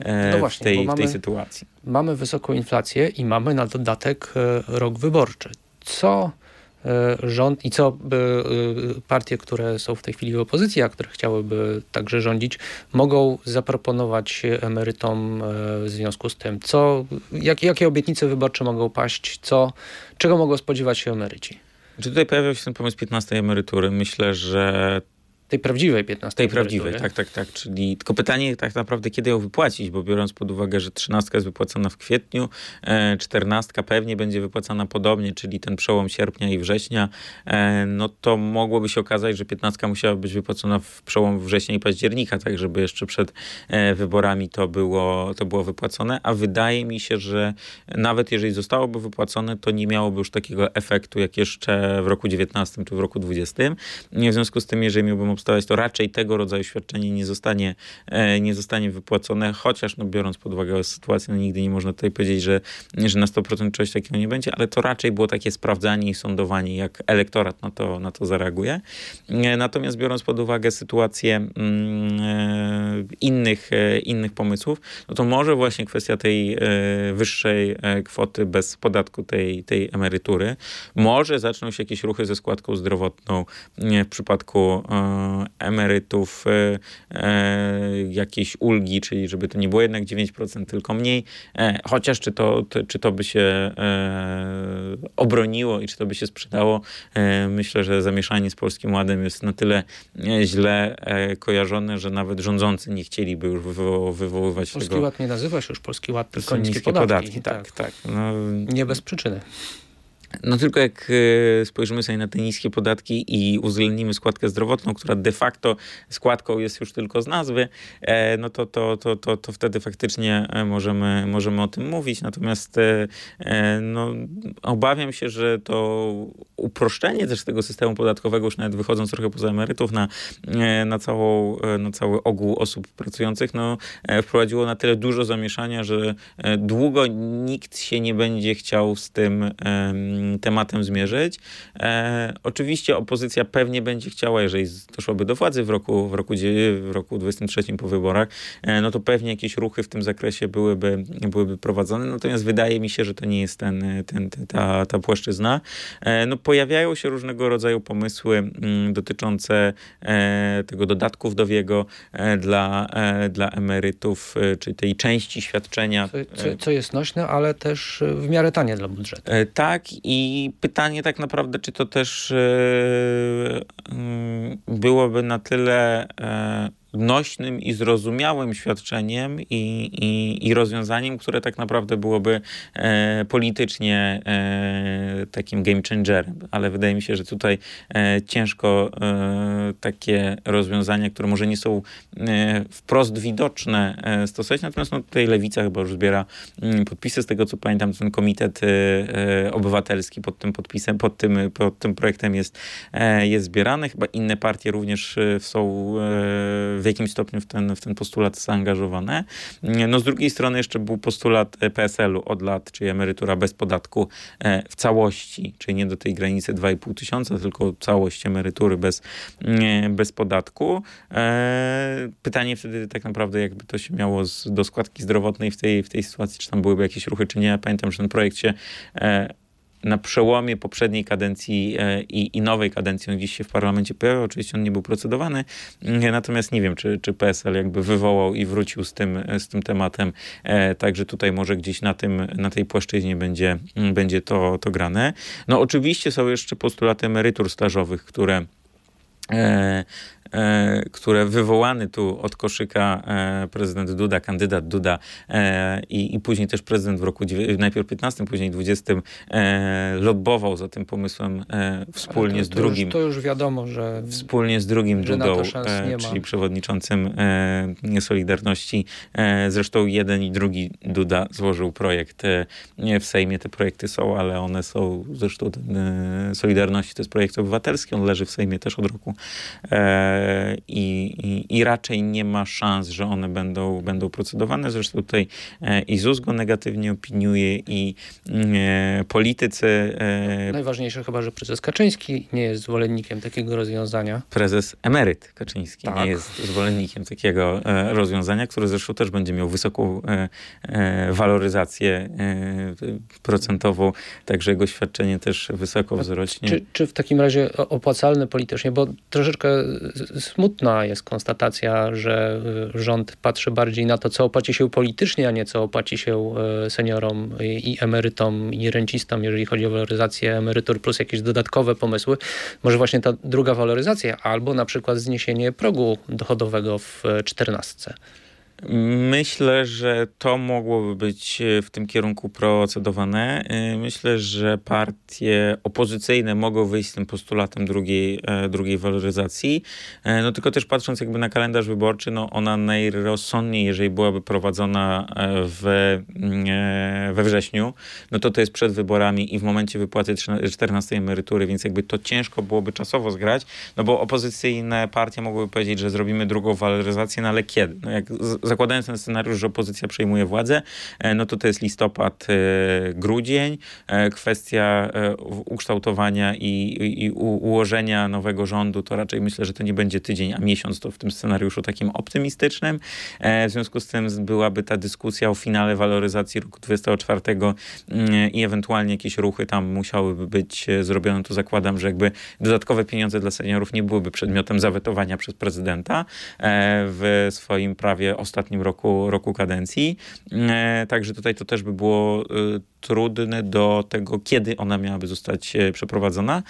e, no właśnie, w, tej, mamy, w tej sytuacji. Mamy wysoką inflację i mamy na dodatek e, rok wyborczy. Co rząd i co partie, które są w tej chwili w opozycji, a które chciałyby także rządzić, mogą zaproponować emerytom w związku z tym? Co, jak, jakie obietnice wyborcze mogą paść? Co, czego mogą spodziewać się emeryci? Czy tutaj pojawił się ten pomysł 15 emerytury? Myślę, że tej prawdziwej 15 Tej prawdziwej, tak, tak, tak. Czyli tylko pytanie tak naprawdę, kiedy ją wypłacić, bo biorąc pod uwagę, że 13 jest wypłacona w kwietniu, e, 14 pewnie będzie wypłacana podobnie, czyli ten przełom sierpnia i września, e, no to mogłoby się okazać, że 15 musiała być wypłacona w przełom września i października, tak żeby jeszcze przed e, wyborami to było, to było wypłacone, a wydaje mi się, że nawet jeżeli zostałoby wypłacone, to nie miałoby już takiego efektu, jak jeszcze w roku 19 czy w roku 20. W związku z tym, jeżeli miałbym obstawiać, to raczej tego rodzaju świadczenie nie zostanie, e, nie zostanie wypłacone, chociaż no, biorąc pod uwagę sytuację, no, nigdy nie można tutaj powiedzieć, że, że na 100% czegoś takiego nie będzie, ale to raczej było takie sprawdzanie i sądowanie, jak elektorat na to, na to zareaguje. E, natomiast biorąc pod uwagę sytuację mm, e, innych, innych pomysłów, no to może właśnie kwestia tej wyższej kwoty bez podatku tej, tej emerytury, może zaczną się jakieś ruchy ze składką zdrowotną w przypadku emerytów jakieś ulgi, czyli żeby to nie było jednak 9%, tylko mniej. Chociaż czy to, czy to by się obroniło i czy to by się sprzedało, myślę, że zamieszanie z Polskim Ładem jest na tyle źle kojarzone, że nawet rządzący nie chcieliby już wywo wywoływać Polski tego. Polski Ład nie nazywa się już Polski Ład, tylko niskie, niskie podatki. podatki. tak, tak. tak. No, nie bez przyczyny. No tylko jak e, spojrzymy sobie na te niskie podatki i uwzględnimy składkę zdrowotną, która de facto składką jest już tylko z nazwy, e, no to, to, to, to, to wtedy faktycznie e, możemy, możemy o tym mówić. Natomiast no, obawiam się, że to uproszczenie też tego systemu podatkowego, już nawet wychodząc trochę poza emerytów, na, na, całą, na cały ogół osób pracujących, no, wprowadziło na tyle dużo zamieszania, że długo nikt się nie będzie chciał z tym tematem zmierzyć. E, oczywiście opozycja pewnie będzie chciała, jeżeli doszłoby do władzy w roku, w roku, w roku 23 po wyborach, e, no to pewnie jakieś ruchy w tym zakresie byłyby, byłyby prowadzone. Natomiast wydaje mi się, że to nie jest ten, ten, ta, ta płaszczyzna. E, no, pojawiają się różnego rodzaju pomysły m, mm, dotyczące e, tego dodatku wdowiego e, dla, e, dla emerytów, czy tej części świadczenia. Co, co, co jest nośne, ale też w miarę tanie dla budżetu. Tak i i pytanie tak naprawdę, czy to też e, mm, byłoby na tyle e, nośnym i zrozumiałym świadczeniem i, i, i rozwiązaniem, które tak naprawdę byłoby e, politycznie e, takim game changerem. Ale wydaje mi się, że tutaj e, ciężko e, takie rozwiązania, które może nie są e, wprost widoczne, e, stosować. Natomiast no, tutaj lewica chyba już zbiera mm, podpisy. Z tego co pamiętam, ten komitet obywatelski pod tym podpisem, pod tym, pod tym projektem jest, jest zbierany. Chyba inne partie również są w jakimś stopniu w ten, w ten postulat zaangażowane. No z drugiej strony jeszcze był postulat e, PSL-u od lat, czyli emerytura bez podatku e, w całości, czyli nie do tej granicy 2,5 tysiąca, tylko całość emerytury bez, bez podatku. E, pytanie wtedy tak naprawdę, jakby to się miało z, do składki zdrowotnej w tej, w tej sytuacji, czy tam byłyby jakieś ruchy, czy nie. Ja pamiętam, że ten projekt się na przełomie poprzedniej kadencji e, i, i nowej kadencji on gdzieś się w parlamencie pojawił. Oczywiście on nie był procedowany, mm, natomiast nie wiem, czy, czy PSL jakby wywołał i wrócił z tym, z tym tematem. E, także tutaj może gdzieś na, tym, na tej płaszczyźnie będzie, będzie to, to grane. No oczywiście są jeszcze postulaty emerytur stażowych, które e, E, które wywołany tu od koszyka e, prezydent Duda, kandydat Duda e, i, i później też prezydent w roku najpierw 15, później 20 lobbował za tym pomysłem wspólnie to, z drugim. Już, to już wiadomo, że wspólnie z drugim Dudą, czyli przewodniczącym Solidarności. Zresztą jeden i drugi Duda złożył projekt w Sejmie. Te projekty są, ale one są zresztą Solidarności to jest projekt obywatelski, on leży w Sejmie też od roku i, i, i, raczej nie ma szans, że one będą, będą procedowane. Zresztą tutaj e, i ZUS go negatywnie opiniuje i e, politycy. E, Najważniejsze chyba, że prezes Kaczyński nie jest zwolennikiem takiego rozwiązania. Prezes emeryt Kaczyński tak. nie jest zwolennikiem takiego rozwiązania, które zresztą też będzie miał wysoką waloryzację procentową, także jego świadczenie też wysoko wzrośnie. Czy, czy w takim razie opłacalne politycznie, bo troszeczkę smutna jest konstatacja, że y, rząd patrzy bardziej na to, co opłaci się politycznie, a nie co opłaci się y, seniorom i emerytom i rencistom, jeżeli chodzi o waloryzację emerytur plus jakieś dodatkowe pomysły. Może właśnie ta druga waloryzacja albo na przykład zniesienie progu dochodowego w 14. Myślę, że to mogłoby być e, w tym kierunku procedowane. E, myślę, że partie opozycyjne mogą wyjść z tym postulatem drugiej, e, drugiej waloryzacji. No tylko też patrząc jakby na kalendarz wyborczy, no ona najrozsądniej, jeżeli byłaby prowadzona w, we wrześniu, no to to jest przed wyborami i w momencie wypłaty 14 emerytury, więc jakby to ciężko byłoby czasowo zgrać, no bo opozycyjne partie mogłyby powiedzieć, że zrobimy drugą waloryzację, no ale kiedy? No jak zakładając ten scenariusz, że opozycja przejmuje władzę, no to to jest listopad, grudzień. Kwestia ukształtowania i, i, ułożenia nowego rządu, to raczej myślę, że to nie będzie tydzień, a miesiąc, to w tym scenariuszu takim optymistycznym. W związku z tym byłaby ta dyskusja o finale waloryzacji roku 24 mm, i ewentualnie jakieś ruchy tam musiałyby być zrobione. To zakładam, że jakby dodatkowe pieniądze dla seniorów nie byłyby przedmiotem zawetowania przez prezydenta w swoim prawie ostatnim roku, roku kadencji. E, także tutaj to też by było e, trudne do tego, kiedy ona miałaby zostać e, przeprowadzona.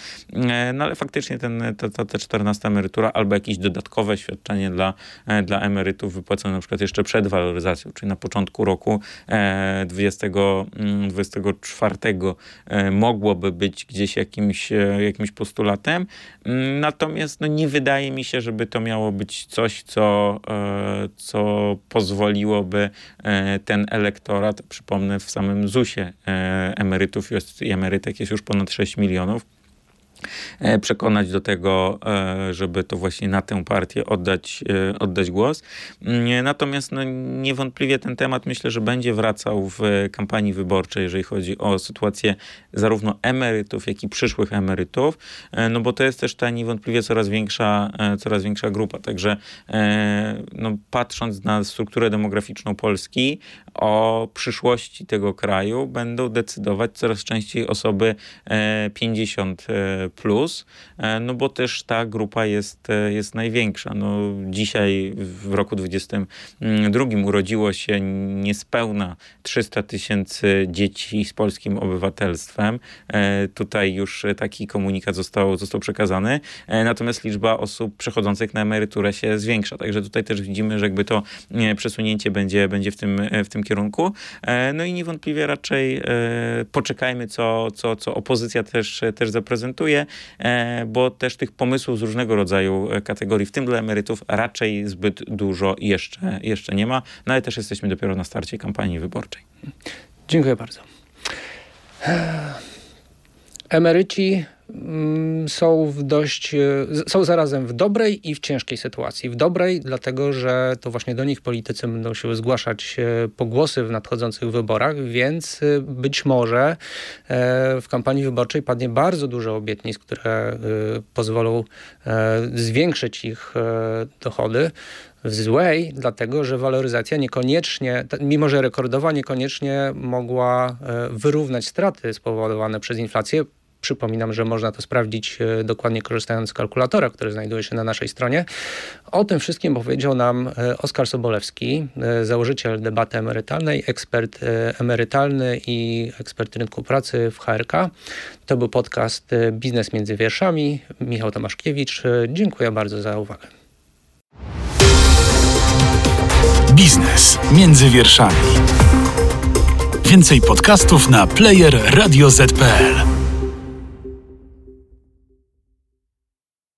No ale faktycznie ten, ta, ta, ta 14 emerytura albo jakieś dodatkowe świadczenie dla, dla emerytów wypłacone na przykład jeszcze przed waloryzacją, czyli na początku roku 2024 mogłoby być gdzieś jakimś, jakimś postulatem. Natomiast no, nie wydaje mi się, żeby to miało być coś, co, e, co pozwoliłoby e, ten elektorat, przypomnę, w samym ZUS-ie e, emerytów i emerytek jest już ponad 6 milionów, przekonać do tego, e, żeby to właśnie na tę partię oddać, e, oddać głos. Mm, natomiast no, niewątpliwie ten temat myślę, że będzie wracał w kampanii wyborczej, jeżeli chodzi o sytuację zarówno emerytów, jak i przyszłych emerytów, no bo to jest też ta niewątpliwie coraz większa, coraz większa grupa. Także no, patrząc na strukturę demograficzną Polski, o przyszłości tego kraju będą decydować coraz częściej osoby 50 plus, e, no bo też ta grupa jest, e, jest największa. No, dzisiaj w roku 2022 urodziło się niespełna 300 tysięcy dzieci z polskim obywatelstwem. E, tutaj już taki komunikat został, został przekazany. Natomiast liczba osób przechodzących na emeryturę się zwiększa. Także tutaj też widzimy, że jakby to przesunięcie będzie, będzie w, tym, w tym kierunku. No i niewątpliwie raczej poczekajmy, co, co, co opozycja też, też zaprezentuje. E, bo też tych pomysłów z różnego rodzaju e, kategorii, w tym dla emerytów, raczej zbyt dużo jeszcze, jeszcze nie ma, no ale też jesteśmy dopiero na starcie kampanii wyborczej. Dziękuję bardzo. Emeryci Mm, są w dość, e, są zarazem w dobrej i w ciężkiej sytuacji. W dobrej, dlatego że to właśnie do nich politycy będą się zgłaszać e, pogłosy w nadchodzących wyborach, więc e, być może w kampanii wyborczej padnie bardzo dużo obietnic, które pozwolą zwiększyć ich dochody w złej, dlatego że waloryzacja niekoniecznie, mimo że rekordowa, niekoniecznie mogła wyrównać straty spowodowane przez inflację. Przypominam, że można to sprawdzić e, dokładnie korzystając z kalkulatora, który znajduje się na naszej stronie. O tym wszystkim powiedział nam e, Oskar Sobolewski, e, założyciel debaty emerytalnej, ekspert emerytalny i ekspert rynku pracy w HRK. To był podcast Biznes między wierszami. Michał Tomaszkiewicz. Dziękuję bardzo za uwagę. Biznes między wierszami. Więcej podcastów na player radioz.pl.